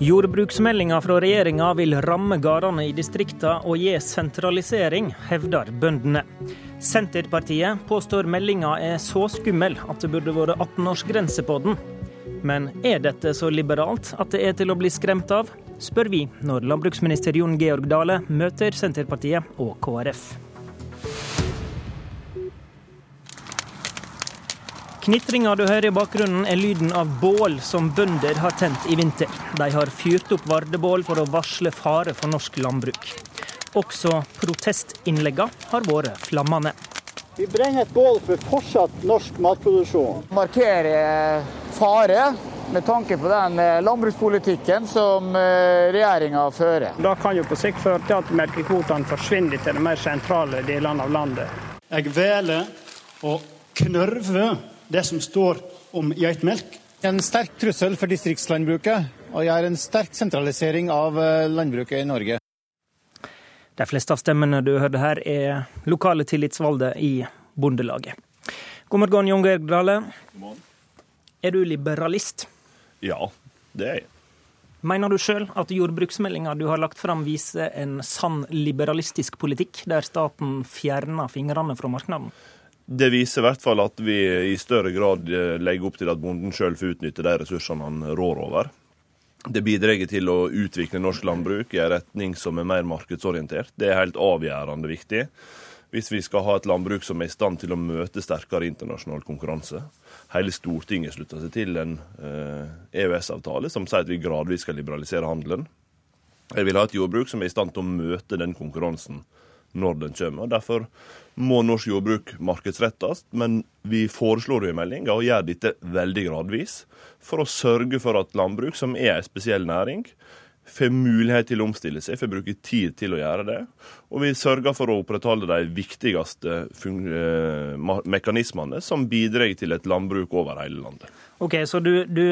Jordbruksmeldinga fra regjeringa vil ramme gårdene i distrikta og gi sentralisering, hevder bøndene. Senterpartiet påstår meldinga er så skummel at det burde vært 18-årsgrense på den. Men er dette så liberalt at det er til å bli skremt av, spør vi når landbruksminister Jon Georg Dale møter Senterpartiet og KrF. Knitringa du hører i bakgrunnen er lyden av bål som bønder har tent i vinter. De har fyrt opp vardebål for å varsle fare for norsk landbruk. Også protestinnleggene har vært flammende. Vi brenner et bål for fortsatt norsk matproduksjon. Markere fare med tanke på den eh, landbrukspolitikken som eh, regjeringa fører. Da kan jo på sikt føre til at melkekvotene forsvinner til de mer sentrale delene av landet. Jeg velger å knørve det som står om geitmelk. En sterk trussel for distriktslandbruket, og gjør en sterk sentralisering av eh, landbruket i Norge. De fleste av stemmene du hørte her, er lokale tillitsvalgte i Bondelaget. God morgen, Jon Georg Dale. Er du liberalist? Ja, det er jeg. Mener du sjøl at jordbruksmeldinga du har lagt fram viser en sann liberalistisk politikk, der staten fjerner fingrene fra markedet? Det viser i hvert fall at vi i større grad eh, legger opp til at bonden sjøl får utnytte de ressursene han rår over. Det bidrar til å utvikle norsk landbruk i en retning som er mer markedsorientert. Det er helt avgjørende viktig hvis vi skal ha et landbruk som er i stand til å møte sterkere internasjonal konkurranse. Hele Stortinget slutta seg til en EØS-avtale eh, e som sier at vi gradvis skal liberalisere handelen. Jeg vil ha et jordbruk som er i stand til å møte den konkurransen når den kommer. Derfor må norsk jordbruk markedsrettes, men vi foreslår jo i meldinga å gjøre dette veldig gradvis, for å sørge for at landbruk, som er en spesiell næring, får mulighet til å omstille seg, får bruke tid til å gjøre det. Og vi sørger for å opprettholde de viktigste eh, mekanismene som bidrar til et landbruk over hele landet. Ok, Så du, du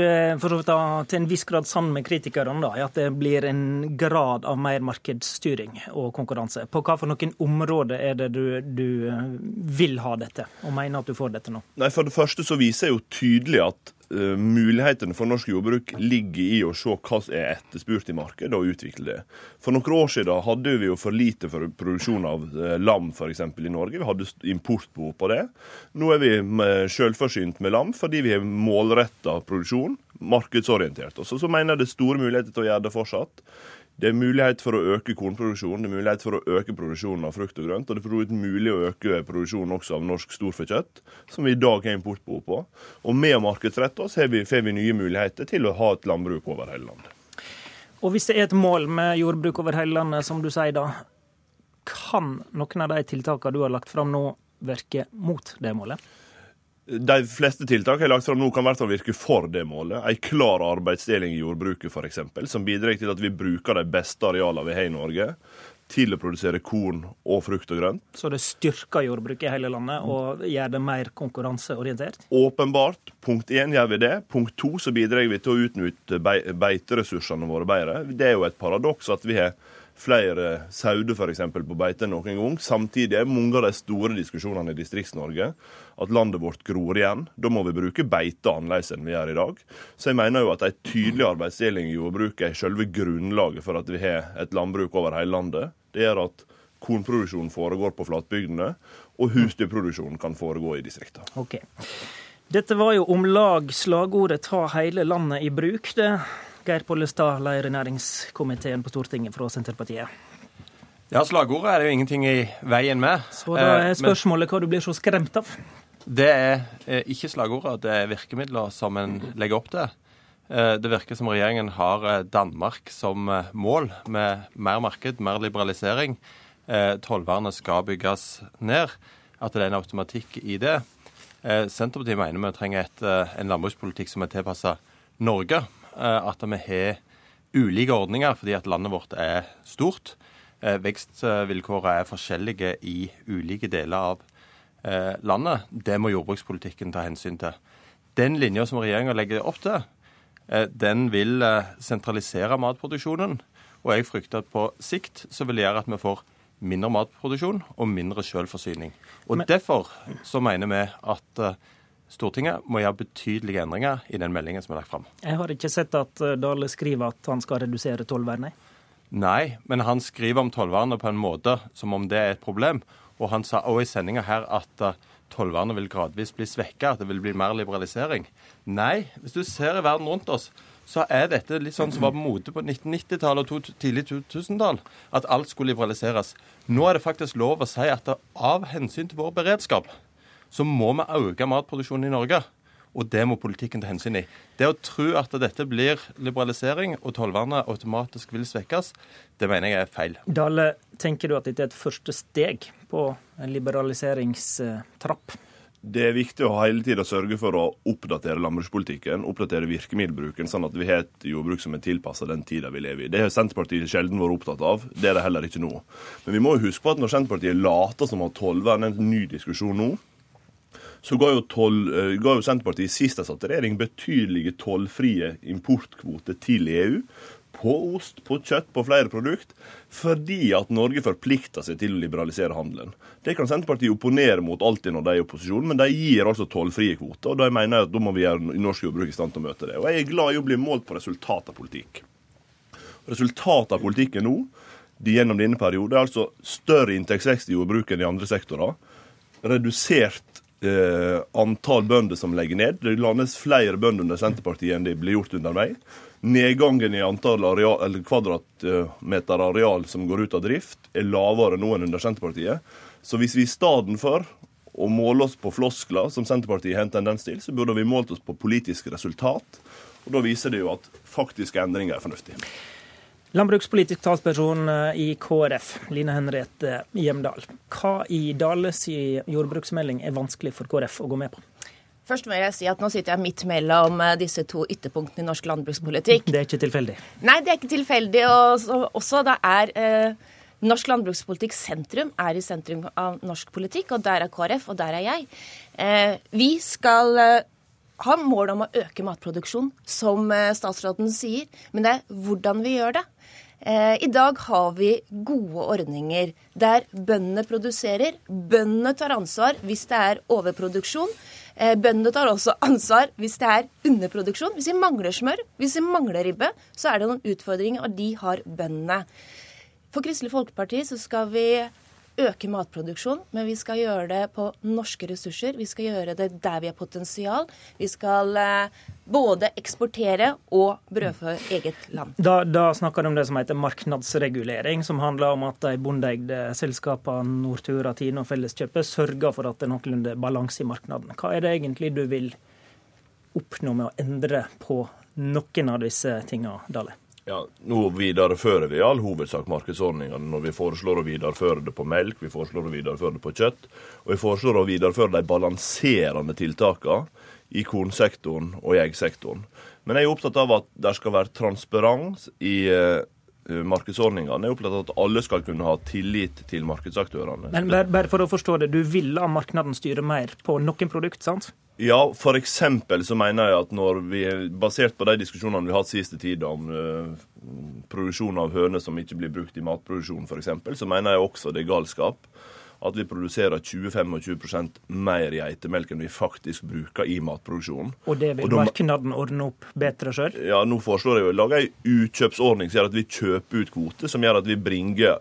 for så til en viss grad sann med kritikerne da, i at det blir en grad av mer markedsstyring og konkurranse. På hva for noen områder er det du, du vil ha dette, og mener at du får dette nå? Nei, For det første så viser jeg jo tydelig at Uh, mulighetene for norsk jordbruk ligger i å se hva som er etterspurt i markedet, og utvikle det. For noen år siden hadde vi jo for lite for produksjon av uh, lam f.eks. i Norge. Vi hadde importbehov på det. Nå er vi selvforsynt med lam fordi vi har målretta produksjon, markedsorientert. Og så, så mener jeg det er store muligheter til å gjøre det fortsatt. Det er mulighet for å øke kornproduksjonen, det er mulighet for å øke produksjonen av frukt og grønt. Og det er for mulig å øke produksjonen også av norsk storfekjøtt, som vi i dag har importbehov på. Og med å markedsrette oss får vi, vi nye muligheter til å ha et landbruk over hele landet. Og hvis det er et mål med jordbruk over hele landet, som du sier da, kan noen av de tiltakene du har lagt fram nå, virke mot det målet? De fleste tiltak jeg har lagt fram nå, kan i hvert fall virke for det målet. En klar arbeidsdeling i jordbruket, f.eks., som bidrar til at vi bruker de beste arealene vi har i Norge til å produsere korn og frukt og grønt. Så det styrker jordbruket i hele landet og gjør det mer konkurranseorientert? Åpenbart. Punkt én gjør vi det. Punkt to så bidrar vi til å utnytte beiteressursene våre bedre. Det er jo et paradoks at vi har flere sauer f.eks. på beite enn noen gang. Samtidig er mange av de store diskusjonene i Distrikts-Norge at landet vårt gror igjen. Da må vi bruke beite annerledes enn vi gjør i dag. Så jeg mener jo at en tydelig arbeidsdeling i jordbruket er selve grunnlaget for at vi har et landbruk over hele landet. Det gjør at kornproduksjonen foregår på flatbygdene, og husdyrproduksjonen kan foregå i distriktene. Okay. Dette var jo om lag slagordet 'ta hele landet i bruk'. det Geir Pollestad, leder næringskomiteen på Stortinget fra Senterpartiet. Ja, slagordet er det jo ingenting i veien med. Så da er eh, spørsmålet hva du blir så skremt av? Det er eh, ikke slagordet, det er virkemidler som en legger opp til. Eh, det virker som regjeringen har Danmark som mål, med mer marked, mer liberalisering. Tollvernet skal bygges ned. At det er en automatikk i det. Senterpartiet mener vi trenger et, en landbrukspolitikk som er tilpassa Norge. Eh, at vi har ulike ordninger fordi at landet vårt er stort. Eh, vekstvilkårene er forskjellige i ulike deler av eh, landet. Det må jordbrukspolitikken ta hensyn til. Den linja som regjeringa legger opp til, den vil sentralisere matproduksjonen. Og jeg frykter at på sikt så vil det gjøre at vi får mindre matproduksjon og mindre selvforsyning. Og Derfor så mener vi at Stortinget må gjøre betydelige endringer i den meldingen som er lagt fram. Jeg har ikke sett at eh, Dale skriver at han skal redusere tollvernet. Nei, men han skriver om tollvernet på en måte som om det er et problem. Og han sa også i sendinga her at uh, tollvernet vil gradvis bli svekka, at det vil bli mer liberalisering. Nei, hvis du ser i verden rundt oss, så er dette litt sånn som var på mote på 1990-tallet og tidlig 2000-tall. At alt skulle liberaliseres. Nå er det faktisk lov å si at av hensyn til vår beredskap, så må vi øke matproduksjonen i Norge. Og det må politikken ta hensyn i. Det å tro at dette blir liberalisering og tollvernet automatisk vil svekkes, det mener jeg er feil. Dale, tenker du at dette er et første steg på en liberaliseringstrapp? Det er viktig å hele tida sørge for å oppdatere landbrukspolitikken, oppdatere virkemiddelbruken, sånn at vi har et jordbruk som er tilpassa den tida vi lever i. Det har Senterpartiet sjelden vært opptatt av. Det er det heller ikke nå. Men vi må jo huske på at når Senterpartiet later som at tollvern er en ny diskusjon nå, så ga jo, tol, eh, ga jo Senterpartiet sist de satt i regjering betydelige tollfrie importkvoter til EU på ost, på kjøtt, på flere produkt, fordi at Norge forplikter seg til å liberalisere handelen. Det kan Senterpartiet opponere mot alltid når de er i opposisjon, men de gir altså tollfrie kvoter. og Da mener jeg at da må vi gjøre norsk jordbruk i stand til å møte det. Og Jeg er glad i å bli målt på resultat av politikk. Resultatet av politikken nå gjennom denne perioden er altså større inntektsvekst i jordbruket enn i andre sektorer. Redusert eh, antall bønder som legger ned. Det landes flere bønder under Senterpartiet enn det blir gjort under meg. Nedgangen i antall areal, kvadratmeter areal som går ut av drift, er lavere nå enn under Senterpartiet. Så hvis vi i stedet for å måle oss på floskler, som Senterpartiet har en tendens til, så burde vi målt oss på politiske resultat. Og Da viser det jo at faktiske endringer er fornuftige. Landbrukspolitisk talsperson eh, i KrF, Line Henriette Hjemdal. Hva i Dales jordbruksmelding er vanskelig for KrF å gå med på? Først må jeg si at Nå sitter jeg midt mellom eh, disse to ytterpunktene i norsk landbrukspolitikk. Det er ikke tilfeldig? Nei, det er ikke tilfeldig. Og også det er eh, Norsk landbrukspolitikk sentrum er i sentrum av norsk politikk, og der er KrF, og der er jeg. Eh, vi skal eh, ha mål om å øke matproduksjon, som statsråden sier, men det er hvordan vi gjør det. Eh, I dag har vi gode ordninger der bøndene produserer. Bøndene tar ansvar hvis det er overproduksjon. Eh, bøndene tar også ansvar hvis det er underproduksjon. Hvis vi mangler smør, hvis vi mangler ribbe, så er det noen utfordringer, og de har bøndene. For Kristelig Folkeparti så skal vi øke matproduksjon, men vi skal gjøre det på norske ressurser. Vi skal gjøre det der vi har potensial. Vi skal eh, både eksportere og brødfø eget land. Da, da snakker du om det som heter marknadsregulering, som handler om at de bondeeide selskapene Nortura, Tine og Felleskjøpet sørger for at det er noenlunde balanse i markedet. Hva er det egentlig du vil oppnå med å endre på noen av disse tingene, Dale? Ja, Nå viderefører vi i all hovedsak markedsordningene når vi foreslår å videreføre det på melk, vi foreslår å videreføre det på kjøtt, og vi foreslår å videreføre de balanserende tiltakene i kornsektoren og i eggsektoren. Men jeg er opptatt av at det skal være transparens i uh, markedsordningene. Jeg er opptatt av at alle skal kunne ha tillit til markedsaktørene. Men bare, bare for å forstå det, du vil la markedet styre mer på noen produkt, sant? Ja, f.eks. så mener jeg at når vi, basert på de diskusjonene vi har hatt siste tid om uh, produksjon av høner som ikke blir brukt i matproduksjon f.eks., så mener jeg også det er galskap at vi produserer 20-25 mer geitemelk enn vi faktisk bruker i matproduksjonen. Og det vil markedet ordne opp bedre sjøl? Ja, nå foreslår jeg å lage ei utkjøpsordning som gjør at vi kjøper ut kvoter, som gjør at vi bringer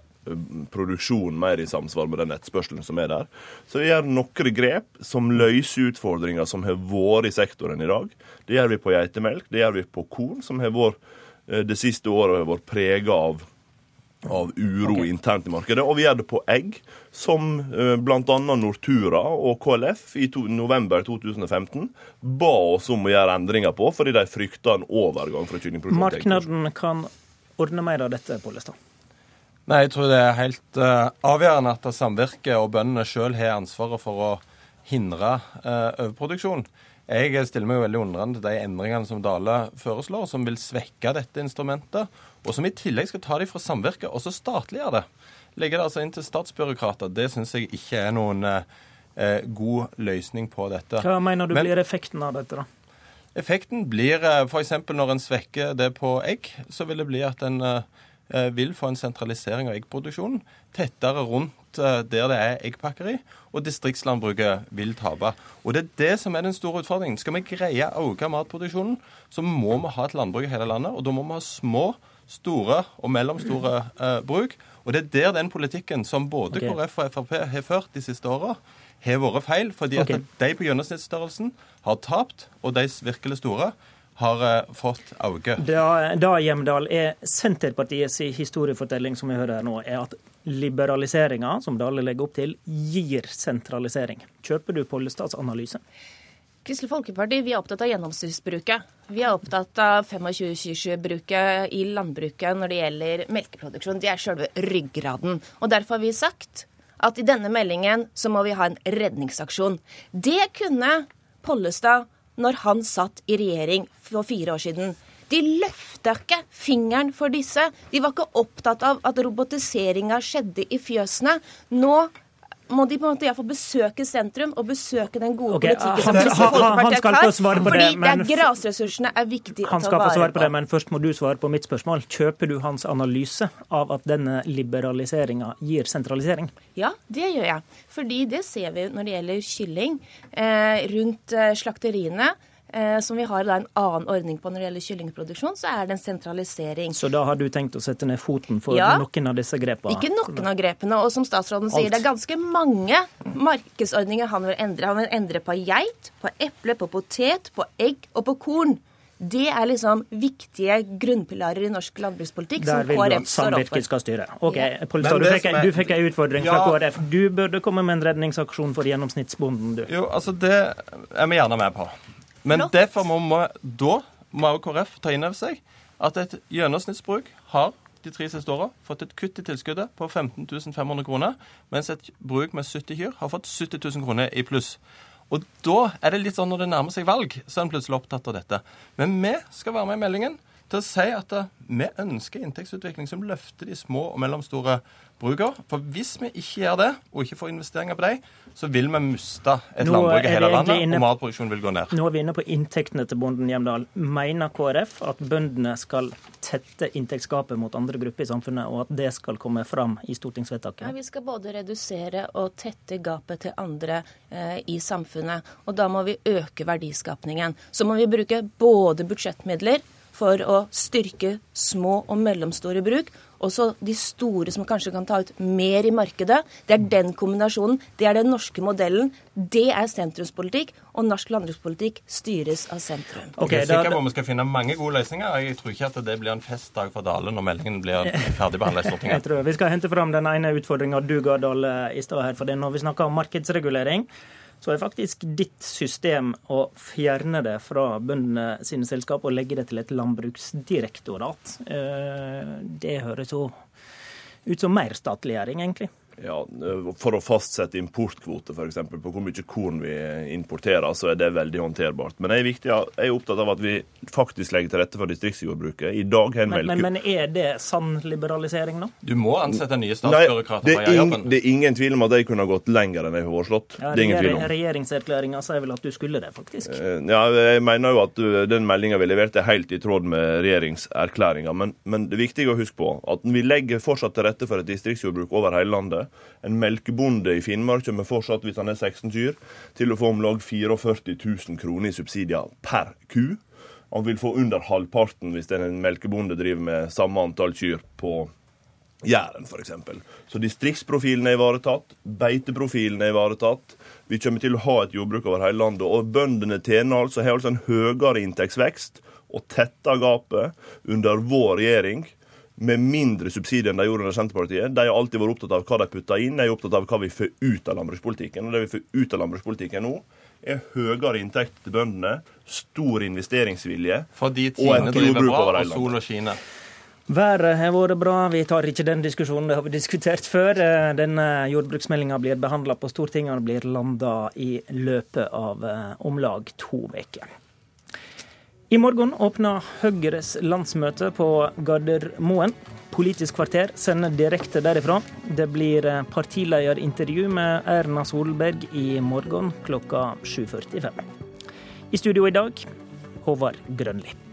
produksjonen mer i samsvar med den etterspørselen som er der. Så vi gjør noen grep som løser utfordringer som har vært i sektoren i dag. Det gjør vi på geitemelk, det gjør vi på korn, som har vært det siste året har vært prega av, av uro okay. internt i markedet. Og vi gjør det på egg, som bl.a. Nortura og KLF i to, november 2015 ba oss om å gjøre endringer på, fordi de frykta en overgang fra kyllingproduksjon til eggproduksjon. Markedet kan ordne mer av dette, Pollestad? Nei, jeg tror det er helt uh, avgjørende at samvirket og bøndene sjøl har ansvaret for å hindre uh, overproduksjon. Jeg stiller meg veldig undrende til de endringene som Dale foreslår, som vil svekke dette instrumentet, og som i tillegg skal ta dem fra samvirket og så statliggjøre det. Legge det altså inn til statsbyråkrater. Det syns jeg ikke er noen uh, god løsning på dette. Hva mener du Men, blir effekten av dette, da? Effekten blir f.eks. når en svekker det på egg, så vil det bli at en vil få en sentralisering av eggproduksjonen tettere rundt eh, der det er eggpakkeri, og distriktslandbruket vil tape. Og Det er det som er den store utfordringen. Skal vi greie å øke matproduksjonen, så må vi ha et landbruk i hele landet, og da må vi ha små, store og mellomstore eh, bruk. Og det er der den politikken som både okay. KrF og Frp har ført de siste åra, har vært feil. Fordi okay. at de på gjennomsnittsstørrelsen har tapt, og de virkelig store har eh, fått auke? Da, da Hjemdal, er Senterpartiets historiefortelling som vi hører her nå, er at liberaliseringa, som Dale legger opp til, gir sentralisering. Kjøper du Pollestads analyse? Kristelig Folkeparti vi er opptatt av gjennomsnittsbruket. Vi er opptatt av 25-27-bruket i landbruket når det gjelder melkeproduksjon. Det er selve ryggraden. Og Derfor har vi sagt at i denne meldingen så må vi ha en redningsaksjon. Det kunne Pollestad når han satt i regjering for fire år siden. De løfta ikke fingeren for disse. De var ikke opptatt av at robotiseringa skjedde i fjøsene. Nå må de på en måte i hvert fall besøke sentrum og besøke den gode okay, politikken som han- Kristelig han- han Folkeparti har Fordi det, det men- er grasressursene er viktig Han å ta skal få vare svare på det, men først må du svare på mitt spørsmål. Kjøper du hans analyse av at denne liberaliseringa gir sentralisering? Ja, det gjør jeg. Fordi det ser vi når det gjelder kylling eh, rundt eh, slakteriene. Eh, som vi har da en annen ordning på når det gjelder kyllingproduksjon, så er det en sentralisering. Så da har du tenkt å sette ned foten for Ja. noen av disse grepene? Ikke noen av grepene. Og som statsråden sier, Alt. det er ganske mange markedsordninger han vil endre. Han vil endre på geit, på eple, på potet, på egg og på korn. Det er liksom viktige grunnpilarer i norsk landbrukspolitikk Der som vil du at samvirket skal styre. Ok, Ja. Du fikk, du fikk en utfordring fra Ja. KrF. Du burde komme med en redningsaksjon for gjennomsnittsbonden, du. Jo, altså Det er vi gjerne med på. Men Flott. derfor må vi da må også KrF ta inn over seg at et gjennomsnittsbruk har de tre siste åra fått et kutt i tilskuddet på 15 500 kroner, mens et bruk med 70 kyr har fått 70 000 kroner i pluss. Og da er det litt sånn når det nærmer seg valg, så er en plutselig opptatt av dette. Men vi skal være med i meldingen til å si at eh, vi ønsker inntektsutvikling som løfter de små og mellomstore brukene. For hvis vi ikke gjør det, og ikke får investeringer på dem, så vil vi miste et Nå landbruk i hele landet, inne- og matproduksjonen vil gå ned. Nå er vi inne på inntektene til bonden Hjemdal. Mener KrF at bøndene skal tette inntektsgapet mot andre grupper i samfunnet, og at det skal komme fram i stortingsvedtaket? stortingsvedtaket? vi skal både redusere og tette gapet til andre eh, i samfunnet. Og da må vi øke verdiskapningen. Så må vi bruke både budsjettmidler for å styrke små og mellomstore bruk, og så de store som kanskje kan ta ut mer i markedet. Det er den kombinasjonen. Det er den norske modellen. Det er sentrumspolitikk, og norsk landbrukspolitikk styres av sentrum. Okay, er da- at vi skal finne mange gode løsninger. Jeg tror ikke at det blir en festdag for Dale når meldingen blir ferdigbehandla i Jeg tror Vi skal hente fram den ene utfordringa du ga, Dale, i stad her. For det er når vi snakker om markedsregulering, så er faktisk ditt system å fjerne det fra bøndene sine selskap og legge det til et landbruksdirektorat. Eh, Det høres jo ut som mer statliggjøring, egentlig. Ja, For å fastsette importkvote, f.eks. på hvor mye korn vi importerer, så er det veldig håndterbart. Men jeg er, viktig, jeg er opptatt av at vi faktisk legger til rette for distriktsjordbruket. I dag har en Men, men, men er det sann liberalisering, nå? Du må ansette nye statsbyråkrater det er, jobben. det er ingen tvil om at jeg kunne ha gått lenger enn jeg har foreslått. Ja, det er ingen tvil om. Regjeringserklæringa sier vel at du skulle det, faktisk. Eh, Ja, jeg mener jo at uh, den meldinga vi leverte, er helt i tråd med regjeringserklæringa. Men, men det er viktig å huske på at vi legger fortsatt til rette for et distriktsjordbruk over hele landet. En melkebonde i Finnmark kommer fortsatt, hvis han er 16 kyr, til å få om lag 44 000 kroner i subsidier per ku. Han vil få under halvparten hvis en melkebonde driver med samme antall kyr på Jæren f.eks. Så distriktsprofilen er ivaretatt, beiteprofilen er ivaretatt. Vi kommer til å ha et jordbruk over hele landet, og bøndene tjener altså, har altså en høyere inntektsvekst og tettere gapet under vår regjering med mindre subsidier enn de gjorde under Senterpartiet. De har alltid vært opptatt av hva de putter inn, de er opptatt av hva vi får ut av landbrukspolitikken. Og det vi får ut av landbrukspolitikken nå, er høyere inntekt til bøndene, stor investeringsvilje Fordi og et driver jordbruk over hele landet. Været har vært bra. Vi tar ikke den diskusjonen, det har vi diskutert før. Eh, Denne jordbruksmeldinga blir behandla på Stortinget og blir landa i løpet av eh, om lag to uker. I morgen åpner Høyres landsmøte på Gardermoen. Politisk kvarter sender direkte derifra. Det blir partilederintervju med Erna Solberg i morgen klokka 7.45. I studio i dag, Håvard Grønli.